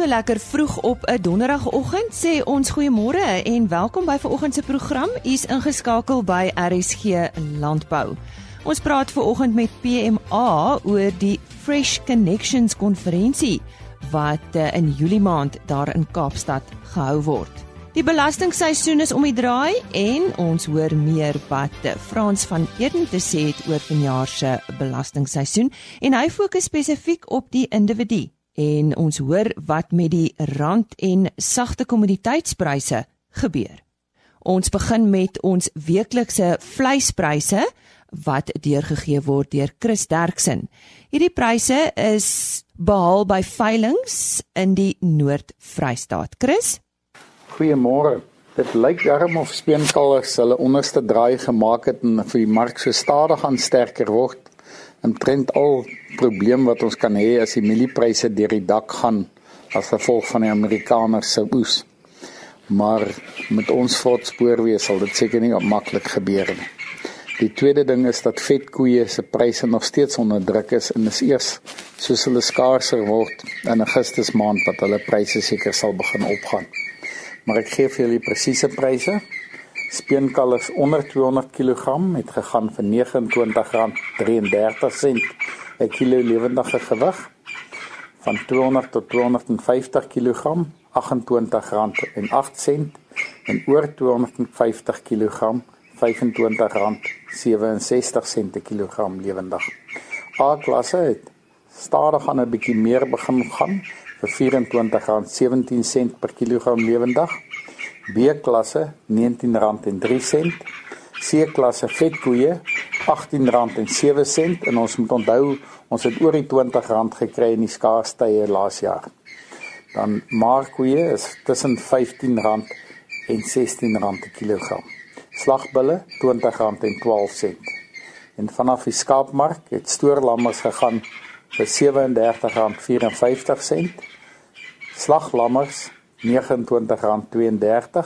So lekker vroeg op 'n donderdagoggend sê ons goeiemôre en welkom by vanoggend se program. U's ingeskakel by RSG Landbou. Ons praat vanoggend met PMA oor die Fresh Connections konferensie wat eh, in Julie maand daar in Kaapstad gehou word. Die belastingseisoen is om die draai en ons hoor meer wat eh, Frans van Eden te sê het oor vanjaar se belastingseisoen en hy fokus spesifiek op die individu en ons hoor wat met die rand en sagte kommoditeitspryse gebeur. Ons begin met ons weeklikse vleispryse wat deurgegee word deur Chris Derksen. Hierdie pryse is behaal by veilinge in die Noord-Vrystaat. Chris? Goeiemôre. Dit lyk darm of speenkalvers hulle onderste draai gemaak het en vir die mark so stadig aan sterker word en trend al probleem wat ons kan hê as die mieliepryse deur die dak gaan as gevolg van die Amerikaners se oes. Maar met ons voortspoor wees sal dit seker nie maklik gebeur nie. Die tweede ding is dat vetkoeie se pryse nog steeds onder druk is en is eers soos hulle skaarser word in Augustus maand wat hulle pryse seker sal begin opgaan. Maar ek gee vir julle presiese pryse. Speenkalfs onder 200 kg het gegaan vir R29.33 'n kilo lewendige gewig. Van 200 tot 250 kg R28.08 en oor 250 kg R25.67 per kilogram lewendig. A-klasse het stadig aan 'n bietjie meer begin gaan vir R24.17 per kilogram lewendig. B-klasse R19.03. C-klasse vetkoeie R18.07 en ons moet onthou ons het oor die R20 gekry in die skaarstye laas jaar. Dan markkoeie is tussen R15 en R16 per kilogram. Slagbulle R20.12. En vanaf die skaapmark het stoorlammers gegaan vir R37.54. Slaglammers R29.32,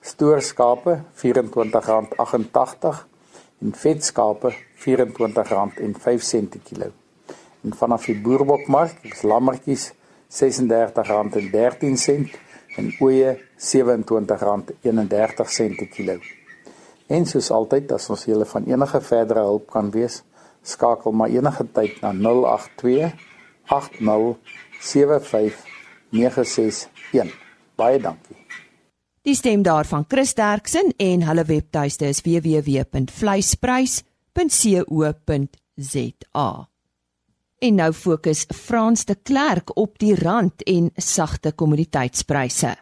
stoorskape R24.88 en vetskape R24.05 per kilo. En vanaf die boerbokmark is lammetjies R36.13 en ooe R27.31 per kilo. En soos altyd as ons julle van enige verdere hulp kan wees, skakel maar enige tyd na 082 80 75 961 Baie dankie. Die stem daarvan Chris Derksen en hulle webtuiste is www.vleisprys.co.za. En nou fokus Frans de Klerk op die rand en sagte kommoditeitspryse.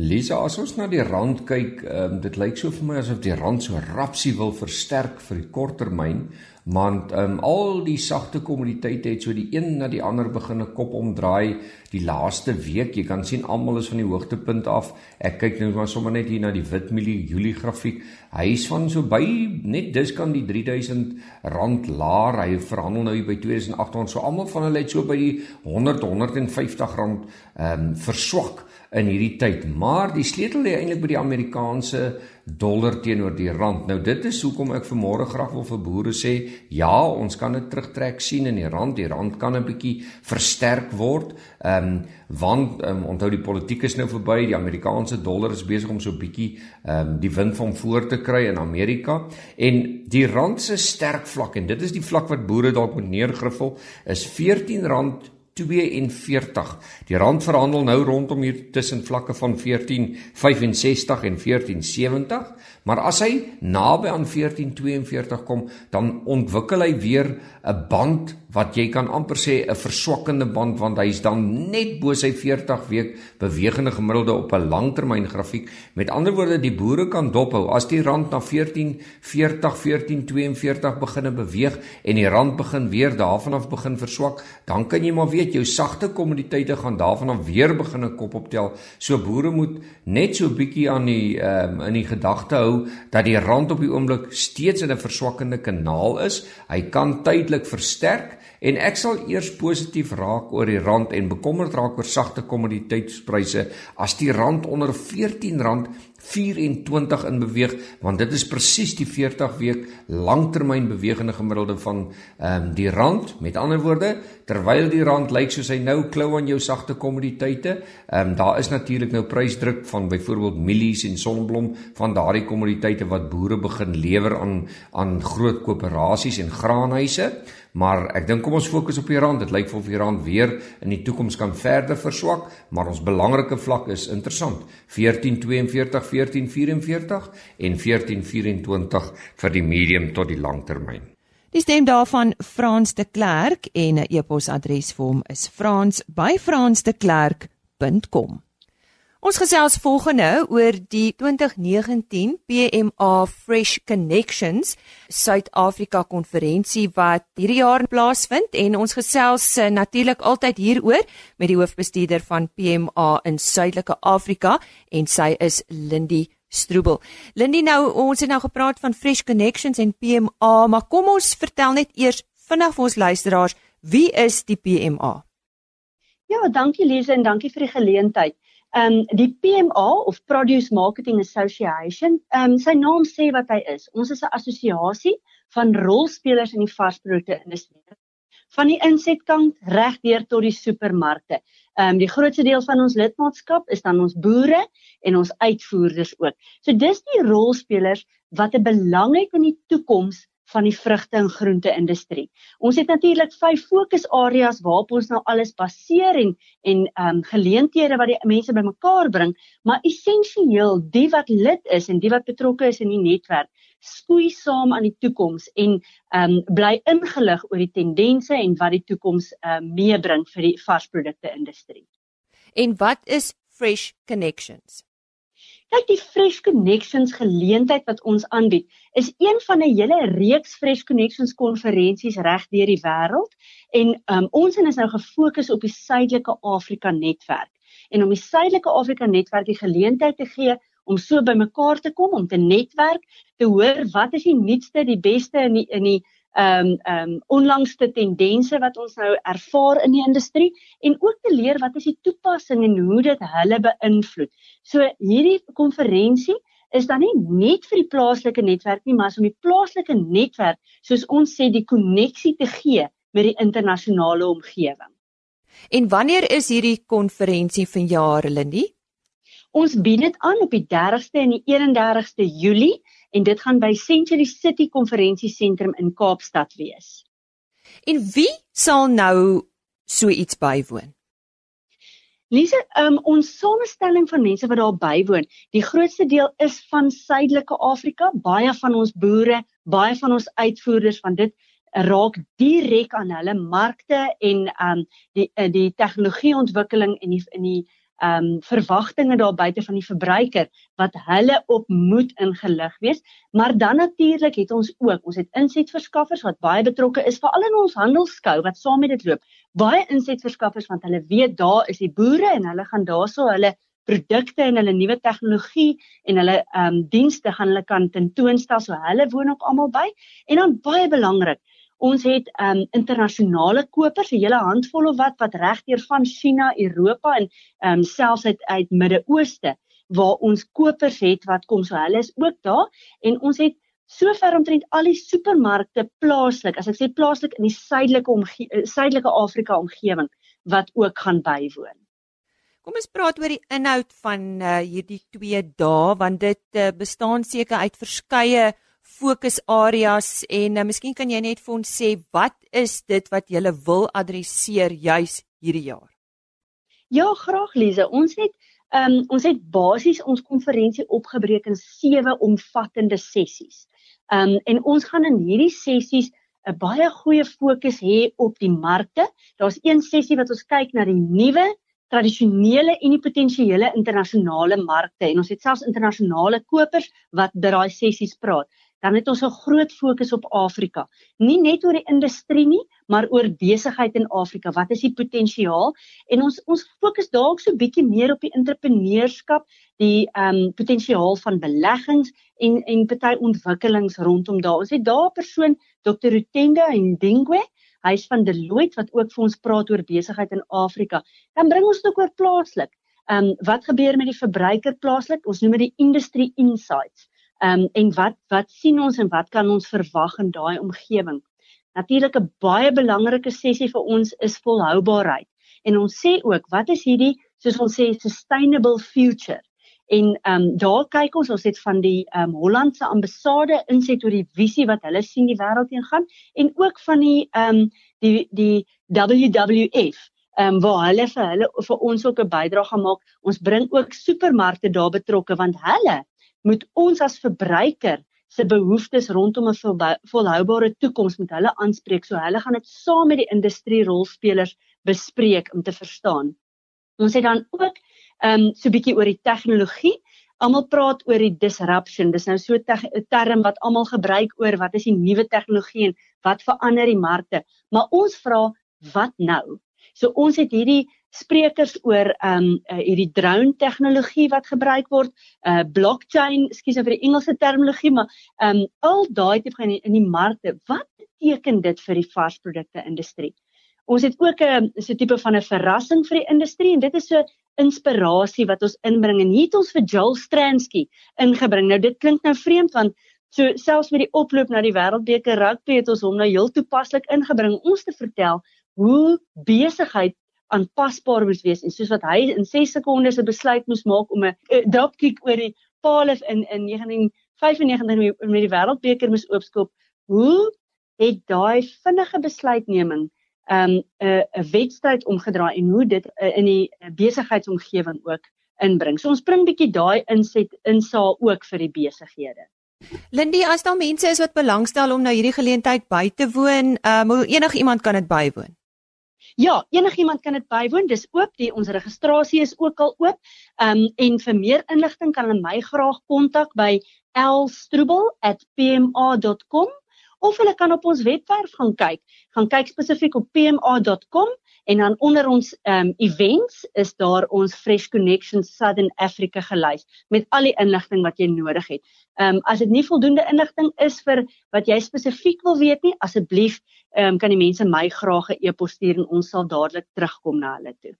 Lisa, as ons na die rand kyk, um, dit lyk so vir my asof die rand so rapsie wil versterk vir die korttermyn, want um, al die sagte kommoditeite het so die een na die ander begin 'n kop omdraai die laaste week. Jy kan sien almal is van die hoogtepunt af. Ek kyk nou maar sommer net hier na die wit mielie Julie grafiek. Hy is van so by net dis kan die 3000 rand laer. Hy verhandel nou by 2800. So almal van hulle het so by die 100 150 rand ehm um, verswak in hierdie tyd. Maar die sleutel lê eintlik by die Amerikaanse dollar teenoor die rand. Nou dit is hoekom ek vanmôre graag wil vir boere sê, ja, ons kan dit terugtrek sien in die rand. Die rand kan 'n bietjie versterk word. Ehm um, want um, onthou die politiek is nou verby. Die Amerikaanse dollar is besig om so bietjie ehm um, die wind van voor te kry in Amerika en die rand se sterk vlak en dit is die vlak wat boere dalk moet neergriffel is 14 rand 42. Die rand verhandel nou rondom hier tussen vlakke van 14.65 en 14.70, maar as hy naby aan 14.42 kom, dan ontwikkel hy weer 'n band wat jy kan amper sê 'n verswakkende band want hy's dan net bo sy 40 week bewegende gemiddelde op 'n langtermyn grafiek. Met ander woorde, die boere kan dophou as die rand na 14.40, 14.42 begine beweeg en die rand begin weer daarvan af begin verswak, dan kan jy maar weet jou sagte kommoditeite gaan daarvan af weer begin 'n kop optel. So boere moet net so bietjie aan die um, in die gedagte hou dat die rand op die oomblik steeds in 'n verswakkende kanaal is. Hy kan tydelik versterk en ek sal eers positief raak oor die rand en bekommerd raak oor sagte kommoditeitspryse as die rand onder R14 24 in beweeg want dit is presies die 40 week langtermyn bewegende gemiddelde van ehm um, die rand met ander woorde terwyl die rand lyk soos hy nou klou aan jou sagte kommoditeite ehm um, daar is natuurlik nou prysdruk van byvoorbeeld mielies en sonblom van daardie kommoditeite wat boere begin lewer aan aan groot koöperasies en graanhuise maar ek dink kom ons fokus op die rand. Dit lyk of die rand weer in die toekoms kan verder verswak, maar ons belangrike vlak is interessant. 1442, 1444 en 1424 vir die medium tot die langtermyn. Die stem daarvan Frans de Klerk en 'n e-posadres vir hom is frans@fransdeklerk.com. Ons gesels volgende oor die 2019 PMA Fresh Connections Suid-Afrika konferensie wat hierdie jaar plaasvind en ons gesels uh, natuurlik altyd hieroor met die hoofbestuurder van PMA in Suidelike Afrika en sy is Lindy Stroebel. Lindy nou ons het nou gepraat van Fresh Connections en PMA, maar kom ons vertel net eers vinnig vir ons luisteraars, wie is die PMA? Ja, dankie Lise en dankie vir die geleentheid. Ehm um, die PMA of Produce Marketing Association, ehm um, sy naam sê wat hy is. Ons is 'n assosiasie van rolspelers in die varsprodukte industrie. Van die insetkant reg deur tot die supermarkte. Ehm um, die grootste deel van ons lidmaatskap is dan ons boere en ons uitvoerders ook. So dis die rolspelers wat 'n belang het in die toekoms van die vrugte en groente industrie. Ons het natuurlik vyf fokusareas waarop ons nou alles baseer en en ehm um, geleenthede wat die mense bymekaar bring, maar essensieel die wat lid is en die wat betrokke is in die netwerk, skoei saam aan die toekoms en ehm um, bly ingelig oor die tendense en wat die toekoms ehm um, meebring vir die varsprodukte industrie. En wat is Fresh Connections? Kyk die Fresh Connections geleentheid wat ons aanbied is een van 'n hele reeks Fresh Connections konferensies reg deur die wêreld. En um, ons is nou gefokus op die Suidelike Afrika netwerk. En om die Suidelike Afrika netwerk die geleentheid te gee om so bymekaar te kom om te netwerk te hoor wat is die nuutste die beste in die in die ehm um, ehm um, onlangste tendense wat ons nou ervaar in die industrie en ook te leer wat is die toepassing en hoe dit hulle beïnvloed. So hierdie konferensie is dan nie net vir die plaaslike netwerk nie, maar om die plaaslike netwerk soos ons sê die koneksie te gee met die internasionale omgewing. En wanneer is hierdie konferensie vanjaar, Lindy? Ons bied dit aan op die 30ste en die 31ste Julie en dit gaan by Century City Konferensiesentrum in Kaapstad wees. En wie sal nou so iets bywoon? Lise, um, ons samestelling van mense wat daar bywoon, die grootste deel is van Suidelike Afrika, baie van ons boere, baie van ons uitvoerders van dit raak direk aan hulle markte en um die die tegnologieontwikkeling en die in die ehm um, verwagtinge daar buite van die verbruiker wat hulle op moet ingelig wees. Maar dan natuurlik het ons ook, ons het insetverskaffers wat baie betrokke is veral in ons handelskou wat saam met dit loop. Baie insetverskaffers want hulle weet daar is die boere en hulle gaan daarso hulle produkte en hulle nuwe tegnologie en hulle ehm um, dienste gaan hulle kan tentoonstel so hulle woon ook almal by. En dan baie belangrik, Ons het um internasionale kopers, 'n hele handvol of wat wat regdeur van China, Europa en um selfs uit uit Midde-Ooste waar ons kopers het wat kom so hulle is ook daar en ons het sover omtrent al die supermarkte plaaslik, as ek sê plaaslik in die suidelike omgewing, suidelike Afrika omgewing wat ook gaan bywoon. Kom ons praat oor die inhoud van uh, hierdie 2 dae want dit uh, bestaan seker uit verskeie fokusareas en uh, miskien kan jy net vir ons sê wat is dit wat jy wil adresseer juis hierdie jaar? Ja, graag Lize. Ons het um, ons het basies ons konferensie opgebreek in sewe omvattende sessies. Um en ons gaan in hierdie sessies 'n baie goeie fokus hê op die markte. Daar's een sessie wat ons kyk na die nuwe tradisionele en die potensiële internasionale markte en ons het selfs internasionale kopers wat by daai sessies praat dan het ons 'n groot fokus op Afrika. Nie net oor die industrie nie, maar oor besigheid in Afrika. Wat is die potensiaal? En ons ons fokus dalk so bietjie meer op die entrepreneurskap, die ehm um, potensiaal van beleggings en en party ontwikkelings rondom daar. Ons het daar 'n persoon, Dr. Rutenga Ndingwe, hy's van Deloitte wat ook vir ons praat oor besigheid in Afrika. Dan bring ons ook oor plaaslik. Ehm um, wat gebeur met die verbruiker plaaslik? Ons noem dit die industry insights. Ehm um, en wat wat sien ons en wat kan ons verwag in daai omgewing? Natuurlik 'n baie belangrike sessie vir ons is volhoubaarheid. En ons sê ook, wat is hierdie soos ons sê sustainable future? En ehm um, daar kyk ons, ons het van die ehm um, Hollandse ambassade inset oor die visie wat hulle sien die wêreld heen gaan en ook van die ehm um, die die WWF ehm um, waar hulle vir hulle vir ons ook 'n bydrae gaan maak. Ons bring ook supermarkte daar betrokke want hulle moet ons as verbruiker se behoeftes rondom 'n volhoubare toekoms met hulle aanspreek. So hulle gaan dit saam met die industrie rolspelers bespreek om te verstaan. Ons het dan ook ehm um, so 'n bietjie oor die tegnologie. Almal praat oor die disruption. Dis nou so 'n term wat almal gebruik oor wat is die nuwe tegnologie en wat verander die markte. Maar ons vra wat nou? So ons het hierdie sprekers oor ehm um, uh, hierdie drone tegnologie wat gebruik word, uh blockchain, ekskuus vir die Engelse terminologie, maar ehm um, al daai tipe van in die markte, wat beteken dit vir die varsprodukte industrie? Ons het ook 'n so 'n tipe van 'n verrassing vir die industrie en dit is so inspirasie wat ons inbring en hier het ons vir Joel Stransky ingebring. Nou dit klink nou vreemd want so selfs met die oploop na die Wêreldbeker rugby het ons hom nou heel toepaslik ingebring om ons te vertel hoe besigheid aanpasbaar moet wees en soos wat hy in 6 sekondes 'n besluit moes maak om 'n dropkick oor die Paulus in in 1995 met die wêreldbeker moes oopskop hoe het daai vinnige besluitneming 'n um, 'n 'n wedstryd omgedraai en hoe dit uh, in die besigheidsomgewing ook inbring. So ons bring bietjie daai inset insaal ook vir die besighede. Lindy, as daar mense is wat belangstel om nou hierdie geleentheid by te woon, ehm um, enige iemand kan dit bywoon. Ja, enigiemand kan dit bywoon. Dis oop. Die ons registrasie is ook al oop. Ehm um, en vir meer inligting kan hulle my graag kontak by lstroebel@pma.com of hulle kan op ons webwerf gaan kyk. Gaan kyk spesifiek op pma.com en dan onder ons ehm um, events is daar ons Fresh Connections Southern Africa gelys met al die inligting wat jy nodig het. Ehm um, as dit nie voldoende inligting is vir wat jy spesifiek wil weet nie, asseblief ehm um, kan die mense my graag 'n e-pos stuur en ons sal dadelik terugkom na hulle toe.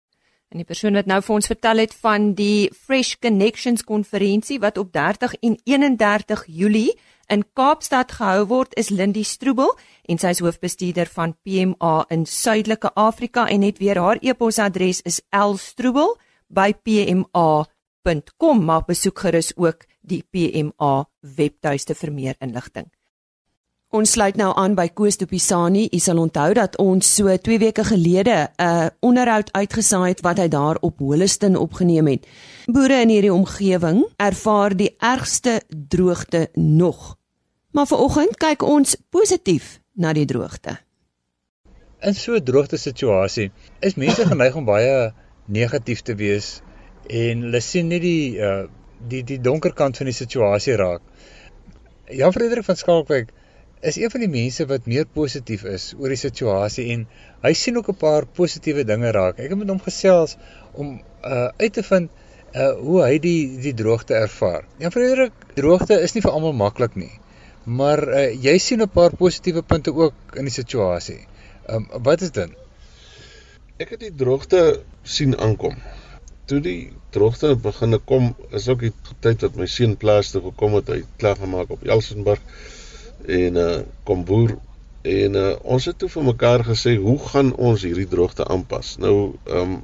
En die persoon wat nou vir ons vertel het van die Fresh Connections konferensie wat op 30 en 31 Julie in Kaapstad gehou word, is Lindy Stroebel en sy is hoofbestuurder van PMA in Suidelike Afrika en net weer haar e-posadres is lstroebel@pma.com. Maar besoek gerus ook die PMA webtuiste vir meer inligting. Ons sluit nou aan by Koos de Pisani. U sal onthou dat ons so 2 weke gelede 'n uh, onderhoud uitgesaai het wat hy daar op Holliston opgeneem het. Boere in hierdie omgewing ervaar die ergste droogte nog. Maar vanoggend kyk ons positief na die droogte. In so 'n droogte situasie is mense geneig om baie negatief te wees en hulle sien nie die uh, die die donker kant van die situasie raak. Jan Frederik van Skalkwyk is een van die mense wat meer positief is oor die situasie en hy sien ook 'n paar positiewe dinge raak. Ek het met hom gesels om uh uit te vind uh hoe hy die die droogte ervaar. Ja Frederik, droogte is nie vir almal maklik nie. Maar uh jy sien 'n paar positiewe punte ook in die situasie. Um wat is dit? Ek het die droogte sien aankom. Toe die droogte begine kom, is ook die tyd wat my seun plaas toe gekom het, hy klaar gemaak op Elsenburg en uh kom boer en uh ons het toe vir mekaar gesê hoe gaan ons hierdie droogte aanpas. Nou ehm um,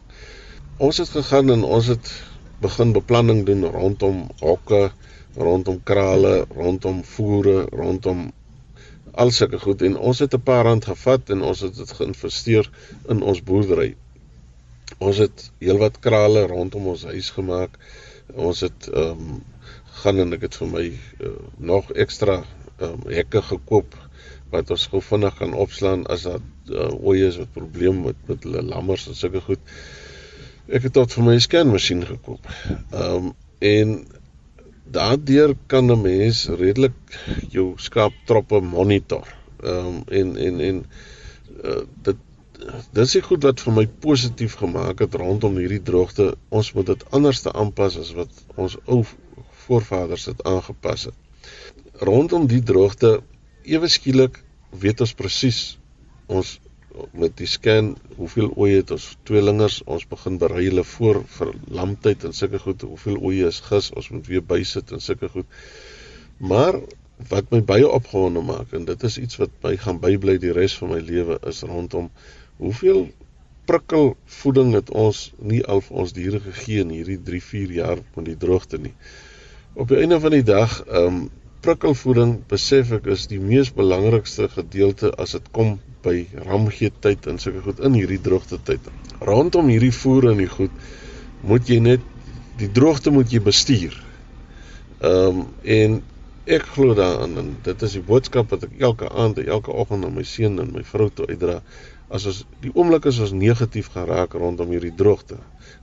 ons het gegaan en ons het begin beplanning doen rondom hokke, rondom krale, rondom voere, rondom al sulke goed en ons het 'n paar rand gevat en ons het dit geïnvesteer in ons boerdery. Ons het heelwat krale rondom ons huis gemaak. Ons het ehm um, gaan en ek het vir my uh, nog ekstra um, hekke gekoop wat ons gou vinnig kan opslaan as dat uh, ooe is wat probleem met met hulle lammers en sulke goed. Ek het tot vir my scanmasjien gekoop. Ehm um, en daardeur kan 'n mens redelik jou skaaptroppe monitor. Ehm um, en en en uh, dit dis se goed wat vir my positief gemaak het rondom hierdie droogte. Ons moet dit anders te aanpas as wat ons ou voorvaders het aangepas het rondom die droogte ewe skielik weet ons presies ons met die scan hoeveel oeye het ons tweelingers ons begin berei hulle voor vir lamtyd en sulke goed hoeveel oeye is gis ons moet weer bysit en sulke goed. Maar wat my baie opgewonde maak en dit is iets wat my gaan bybly die res van my lewe is rondom hoeveel prikkelvoeding het ons nie al vir ons diere gegee in hierdie 3 4 jaar met die droogte nie. Op die einde van die dag ehm um, prikkelvoeding besef ek is die mees belangrikste gedeelte as dit kom by ramgee tyd en sulke goed in hierdie droogte tyd. Rondom hierdie voer en die goed moet jy net die droogte moet jy bestuur. Ehm um, en ek glo daaraan en dit is die boodskap wat ek elke aand en elke oggend aan my seun en my vrou toe uitdra. As ons die oomblik is ons negatief geraak rondom hierdie droogte,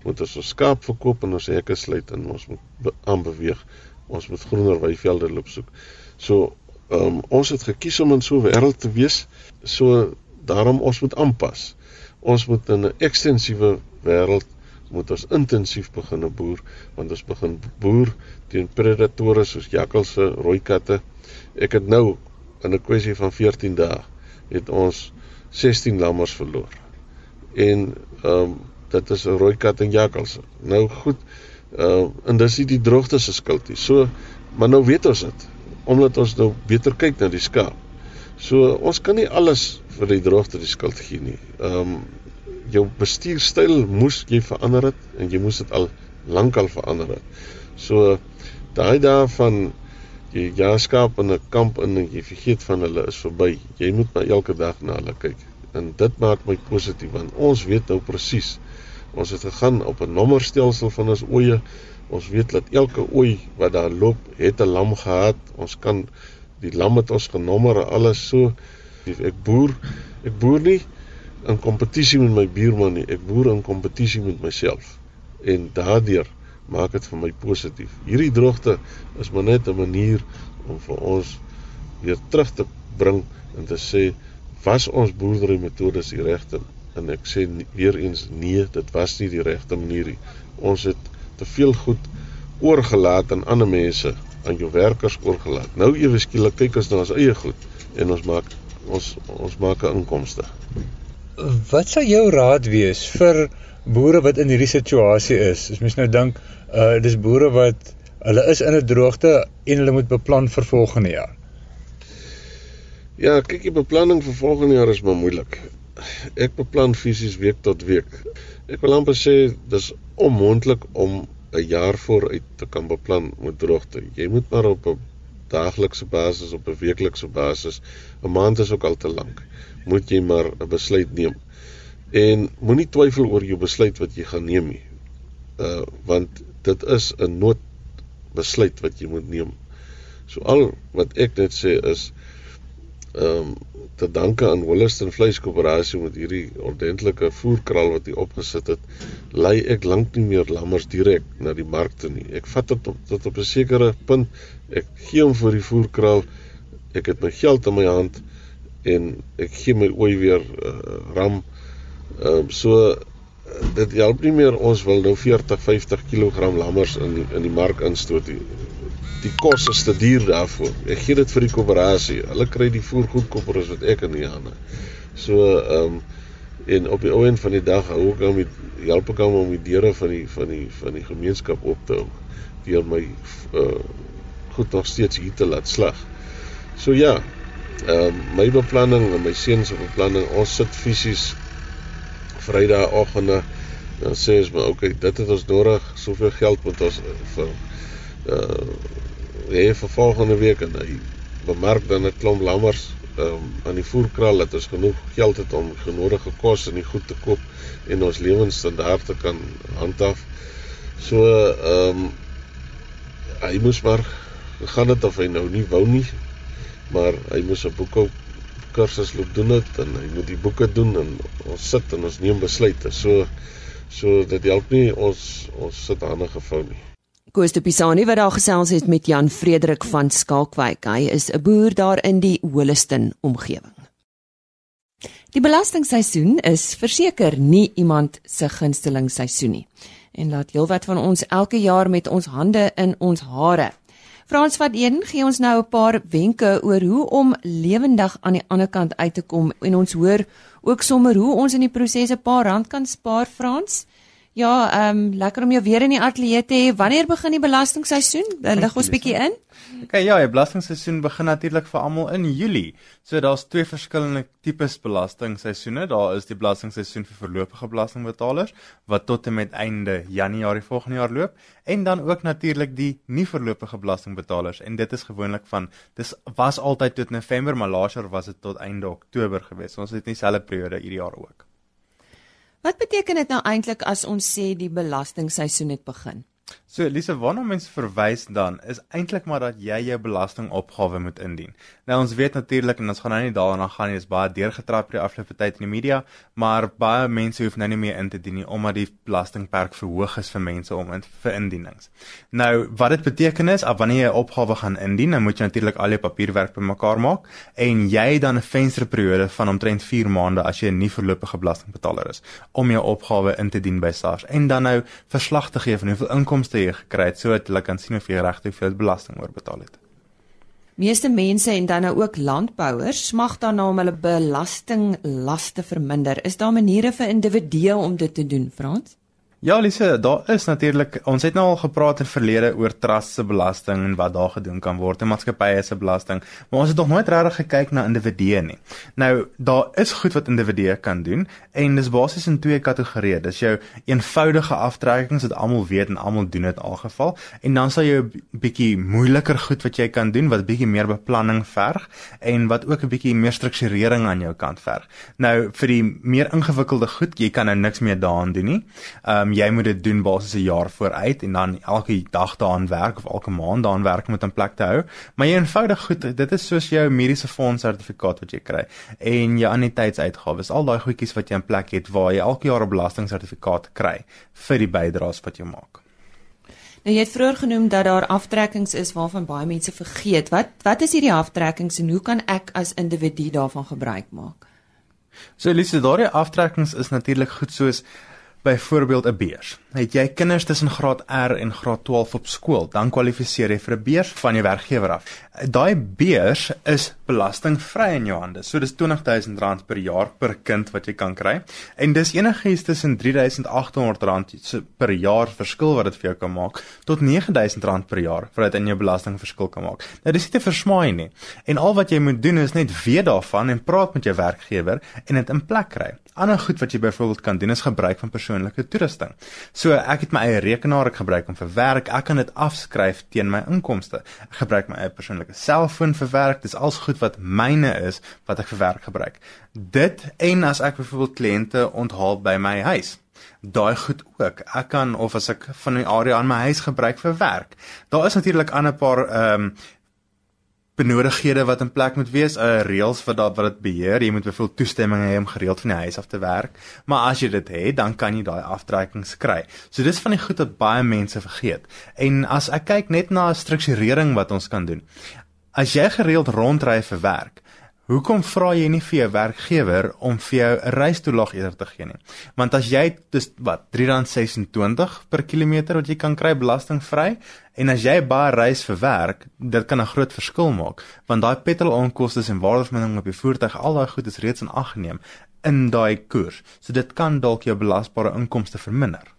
moet ons ons skaap verkoop en ons hekke sluit en ons moet aanbeweeg ons moet groener weivelde loop soek. So um, ons het gekies om in so 'n wêreld te wees. So daarom ons moet aanpas. Ons moet in 'n ekstensiewe wêreld moet ons intensief begin boer want ons begin boer teen predatore soos jakkalse, rooi katte. Ek het nou in 'n kwessie van 14 dae het ons 16 lammers verloor. En ehm um, dit is 'n rooi kat en jakkalse. Nou goed, Uh en dis nie die droogte se skuld nie. So maar nou weet ons dit omdat ons nou beter kyk na die skaap. So ons kan nie alles vir die droogte die skuld gee nie. Um jou bestuurstyl moes jy verander het en jy moes dit al lankal verander het. So daai dae van jy ja skaap in 'n kamp in en jy vergeet van hulle is verby. Jy moet maar elke dag na hulle kyk. En dit maak my positief want ons weet nou presies Ons het gegaan op 'n nommerstelsel van ons oeye. Ons weet dat elke ooi wat daar loop, het 'n lam gehad. Ons kan die lam het ons genommer alles so. Ek boer, ek boer nie in kompetisie met my buurman nie. Ek boer in kompetisie met myself. En daardeur maak dit vir my positief. Hierdie droogte is maar net 'n manier om vir ons weer terug te bring en te sê was ons boerdery metodes die regte en ek sê weer eens nee, dit was nie die regte manier nie. Ons het te veel goed oorgelaat aan ander mense, aan jou werkers oorgelaat. Nou ewe skielik kyk ons na ons eie goed en ons maak ons ons maak 'n inkomste. Wat sou jou raad wees vir boere wat in hierdie situasie is? As mens nou dink, uh dis boere wat hulle is in 'n droogte en hulle moet beplan vir volgende jaar. Ja, kyk, die beplanning vir volgende jaar is maar moeilik ek beplan fisies week tot week. Ek wil amper sê dis onmoontlik om 'n jaar vooruit te kan beplan met droogte. Jy moet maar op 'n daaglikse basis, op 'n weeklikse basis, 'n maand is ook al te lank. Moet jy maar 'n besluit neem. En moenie twyfel oor jou besluit wat jy gaan neem nie. Uh want dit is 'n noodbesluit wat jy moet neem. So al wat ek net sê is ehm um, te danke aan Holliston Vleiskoöperasie met hierdie ordentlike voerkraal wat hy opgesit het, lei ek lank nie meer lammers direk na die markte nie. Ek vat dit op tot op 'n sekere punt. Ek gee hom vir die voerkraal. Ek het my geld in my hand en ek gee my ooi weer uh, ram. Ehm um, so dit help nie meer ons wil nou 40 50 kg lammers in in die mark instoot nie die kos is te duur daarvoor. Ek gee dit vir die koöperasie. Hulle kry die voer goedkoper as wat ek in die hande. So ehm um, en op die ou end van die dag hou ek hom help ek hom om die deure van die van die van die gemeenskap op te hou deur my uh goed nog steeds hier te laat slag. So ja, ehm um, my beplanning en my seuns se beplanning, ons sit fisies Vrydagoggende dan sê ons maar okay, dit het ons nodig, soveel geld moet ons vir uh hê vir volgende week en hy bemerk dan 'n klomp lammers um, aan die voerkraal dat ons genoeg geld het om genodige kos en die goed te koop en ons lewensstandaarde kan handhaaf. So um, hy moes maar gegaan het of hy nou nie wou nie, maar hy moes 'n boeke kursus loop doen het en hy moet die boeke doen en ons sit en ons neem besluite. So so dit help nie ons ons sit hande gevou nie. Koos de Pisani wat daar gesels het met Jan Frederik van Skalkwyk. Hy is 'n boer daar in die Holliston omgewing. Die belastingseisoen is verseker nie iemand se gunsteling seisoen nie. En laat heelwat van ons elke jaar met ons hande in ons hare. Frans van Eden gee ons nou 'n paar wenke oor hoe om lewendig aan die ander kant uit te kom en ons hoor ook sommer hoe ons in die proses 'n paar rand kan spaar Frans. Ja, ehm um, lekker om jou weer in die ateljee te hê. Wanneer begin die belastingseisoen? Lig ons bietjie in. Okay, ja, die belastingseisoen begin natuurlik vir almal in Julie. So daar's twee verskillende tipes belastingseisoene. Daar is die belastingseisoen vir voorlopige belastingbetalers wat tot en met einde Januarie volgende jaar loop en dan ook natuurlik die nie voorlopige belastingbetalers en dit is gewoonlik van dis was altyd tot November, maar laas jaar was dit tot einde Oktober gewees. Ons het nie dieselfde periode hierdie jaar ook. Wat beteken dit nou eintlik as ons sê die belastingseisoen het begin? So Lise, waarna mens verwys dan is eintlik maar dat jy jou belastingopgawe moet indien. Nou ons weet natuurlik en ons gaan nou nie daarna gaan nie, dis baie deurgetrap die afgelope tyd in die media, maar baie mense hoef nou nie meer in te dien nie omdat die belastingperk verhoog is vir mense om in vir indienings. Nou wat dit beteken is, af wanneer jy 'n opgawe gaan indien, dan moet jy natuurlik al jou papierwerk bymekaar maak en jy dan 'n vensterperiode van omtrent 4 maande as jy 'n nie voorlopige belastingbetaler is om jou opgawe in te dien by SARS en dan nou verslag te gee van hoeveel inkomste jy gekry het sodat hulle kan sien of jy regtig veel belasting oorbetaal het. Meeste mense en dan nou ook landbouers smag daarna om hulle belastinglaste verminder. Is daar maniere vir individue om dit te doen, Frans? Ja, Lise, daar is natuurlik ons het nou al gepraat in verlede oor trust se belasting en wat daar gedoen kan word en maatskappye se belasting, maar ons het nog nooit regtig gekyk na individue nie. Nou, daar is goed wat individue kan doen en dis basies in twee kategorieë. Dis jou eenvoudige aftrekkings wat almal weet en almal doen dit algeval en dan sal jy 'n bietjie moeiliker goed wat jy kan doen wat bietjie meer beplanning verg en wat ook 'n bietjie meer strukturering aan jou kant verg. Nou, vir die meer ingewikkelde goed, jy kan nou niks meer daaraan doen nie. Um, jy moet dit doen basies 'n jaar vooruit en dan elke dag daaraan werk of elke maand daaraan werk om dit in plek te hou. Maar jy eenvoudig goed, dit is soos jou mediese fonds sertifikaat wat jy kry en jou anniteitsuitgawes, al daai goedjies wat jy in plek het waar jy elke jaar 'n belastingsertifikaat kry vir die bydraes wat jy maak. Nou jy het vroeër genoem dat daar aftrekkings is waarvan baie mense vergeet. Wat wat is hierdie aftrekkings en hoe kan ek as individu daarvan gebruik maak? So Elise, daardie aftrekkings is natuurlik goed soos byvoorbeeld 'n beurs. Het jy kinders tussen graad R en graad 12 op skool, dan kwalifiseer jy vir 'n beurs van jou werkgewer af. Daai beurs is belastingvry in jou hande. So dis R20000 per jaar per kind wat jy kan kry. En dis enigiets tussen R3800 per jaar verskil wat dit vir jou kan maak tot R9000 per jaar vir dit in jou belasting verskil kan maak. Nou dis nie te versmaai nie. En al wat jy moet doen is net weet daarvan en praat met jou werkgewer en dit in plek kry. Ander goed wat jy byvoorbeeld kan doen is gebruik van persoonlike toerusting. So ek het my eie rekenaar ek gebruik om vir werk, ek kan dit afskryf teen my inkomste. Ek gebruik my eie persoonlike selfoon vir werk. Dis als goed wat myne is wat ek vir werk gebruik. Dit en as ek byvoorbeeld kliënte onthaal by my huis. Daai goed ook. Ek kan of as ek van die area aan my huis gebruik vir werk. Daar is natuurlik ander paar ehm um, benodighede wat in plek moet wees, uh, reëls vir dat wat dit beheer. Jy moet byvoorbeeld toestemming hê om gereeld van die huis af te werk. Maar as jy dit het, dan kan jy daai aftrekkings kry. So dis van die goed wat baie mense vergeet. En as ek kyk net na 'n strukturering wat ons kan doen. As jy gereeld rondry vir werk, Hoekom vra jy nie vir jou werkgewer om vir jou 'n reistoelaag eerder te gee nie? Want as jy dis wat R3.26 per kilometer wat jy kan kry belastingvry en as jy baie reis vir werk, dit kan 'n groot verskil maak want daai petrolonkoste en waardevermindering op die voertuig, al daai goed is reeds in ag geneem in daai koers. So dit kan dalk jou belasbare inkomste verminder.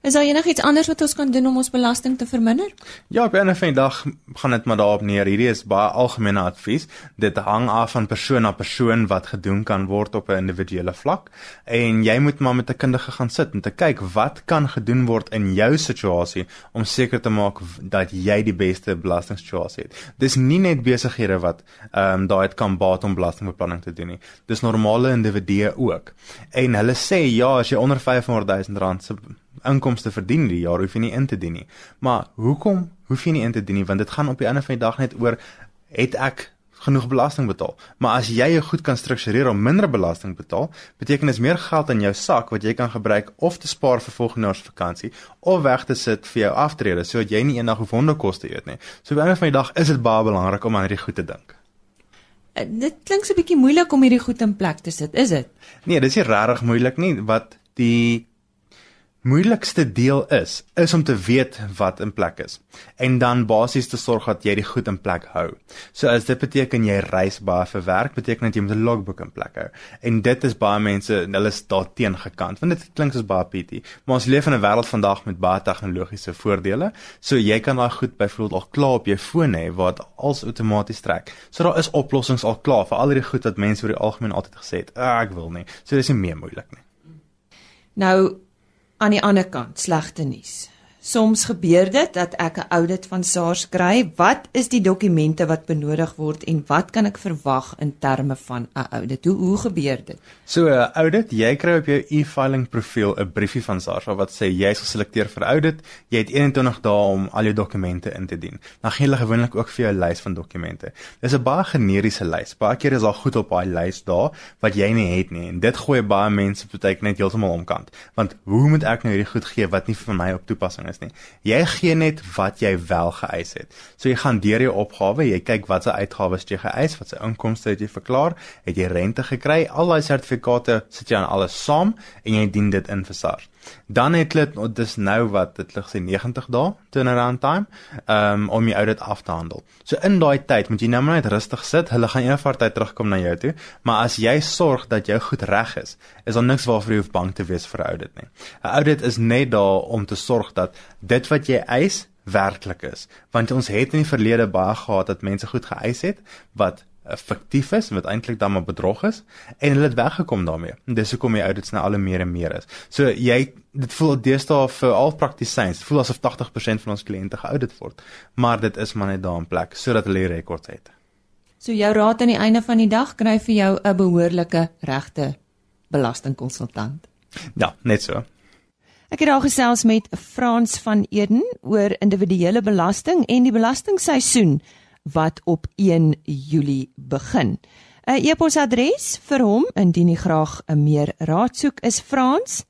Is daar enigiets anders wat ons kan doen om ons belasting te verminder? Ja, op 'n of ander dag gaan dit maar daarop neer. Hierdie is baie algemene advies. Dit hang af van persoon na persoon wat gedoen kan word op 'n individuele vlak en jy moet maar met 'n kundige gaan sit en te kyk wat kan gedoen word in jou situasie om seker te maak dat jy die beste belastingssituasie het. Dis nie net besighede wat ehm um, daai kan baat om belastingbeplanning te doen nie. Dis normale individue ook. En hulle sê ja, as jy onder 500 000 rand se inkomste verdien die jaar hoef jy nie in te dien nie. Maar hoekom hoef jy nie in te dien nie? Want dit gaan op die einde van die dag net oor het ek genoeg belasting betaal. Maar as jy jou goed kan struktureer om minder belasting betaal, beteken dit meer geld in jou sak wat jy kan gebruik of te spaar vir volgende jaar se vakansie of weg te sit vir jou aftrede sodat jy nie eendag wonderkoste eet nie. So op 'n van die dag is dit baie belangrik om aan hierdie goed te dink. Eh, dit klink so 'n bietjie moeilik om hierdie goed in plek te sit, is dit? Nee, dis nie regtig moeilik nie. Wat die moeilikste deel is, is om te weet wat in plek is en dan basies te sorg dat jy die goed in plek hou. So as dit beteken jy reis baie vir werk, beteken dit jy moet 'n logboek in plek hou. En dit is baie mense, hulle is daarteen gekant want dit klink soos baie pity, maar ons leef in 'n wêreld vandag met baie tegnologiese voordele. So jy kan daai goed byvoorbeeld al klaar op jou foon hê waar dit als outomaties trek. So daar is oplossings al klaar vir al hierdie goed wat mense oor die algemeen altyd gesê het, ah, ek wil nie. So dis nie meer moeilik nie. Nou aan die ander kant slegte nuus. Soms gebeur dit dat ek 'n audit van SARS kry. Wat is die dokumente wat benodig word en wat kan ek verwag in terme van 'n audit? Hoe hoe gebeur dit? So 'n audit, jy kry op jou e-filing profiel 'n briefie van SARS wat sê jy is geselekteer vir audit. Jy het 21 dae om al jou dokumente in te dien. Dan gee hulle gewoonlik ook vir jou 'n lys van dokumente. Dis 'n baie generiese lys. Baie keer is daar goed op daai lys daar wat jy nie het nie en dit gooi baie mense partyk net heeltemal omkant. Want hoe moet ek nou hierdie goed gee wat nie vir my op toepassing is? nie. Jy gee net wat jy wel geëis het. So jy gaan deur jou opgawe, jy kyk watse uitgawes jy geëis, watse inkomste het jy verklaar, het jy rente gekry, al daai sertifikate sit jy aan alles saam en jy dien dit in vir SARS. Dan het hulle dis nou wat dit lig sê 90 dae turnaround time um, om die audit af te handel. So in daai tyd moet jy nou net rustig sit. Hulle gaan eendag tyd terugkom na jou toe, maar as jy sorg dat jou goed reg is, is daar niks waarvoor jy hoef bang te wees vir 'n audit nie. 'n Audit is net daar om te sorg dat dit wat jy eis werklik is, want ons het in die verlede baie gehad dat mense goed geëis het wat fiktief is wat eintlik dan maar bedrog is en hulle het weggekom daarmee. En dis hoekom die audits nou al meer en meer is. So jy dit voel deesdae vir al praktisyns, voel asof 80% van ons kliënte geaudit word, maar dit is maar net daar in plek sodat hulle die rekords het. So jou raad aan die einde van die dag kry vir jou 'n behoorlike regte belastingkonsultant. Ja, net so. Ek het al gesels met Frans van Eden oor individuele belasting en die belastingseisoen wat op 1 Julie begin. 'n E-posadres vir hom indien jy graag 'n meer raad soek is Frans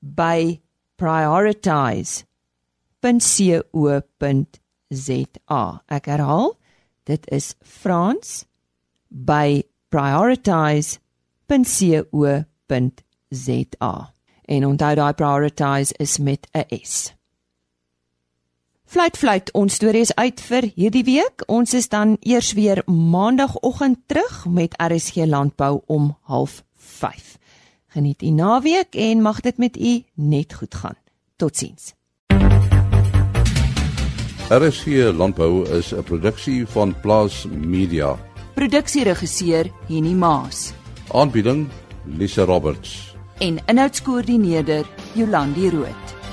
by prioritize.co.za. Ek herhaal, dit is Frans by prioritize.co.za. En onthou daai prioritize is met 'n S. Fluit fluit, ons storie is uit vir hierdie week. Ons is dan eers weer maandagooggend terug met RSG Landbou om 05:30. Geniet u naweek en mag dit met u net goed gaan. Totsiens. RSG Landbou is 'n produksie van Plaas Media. Produksieregisseur Henny Maas. Aanbieding Lisa Roberts. En inhoudskoördineerder Jolandi Root.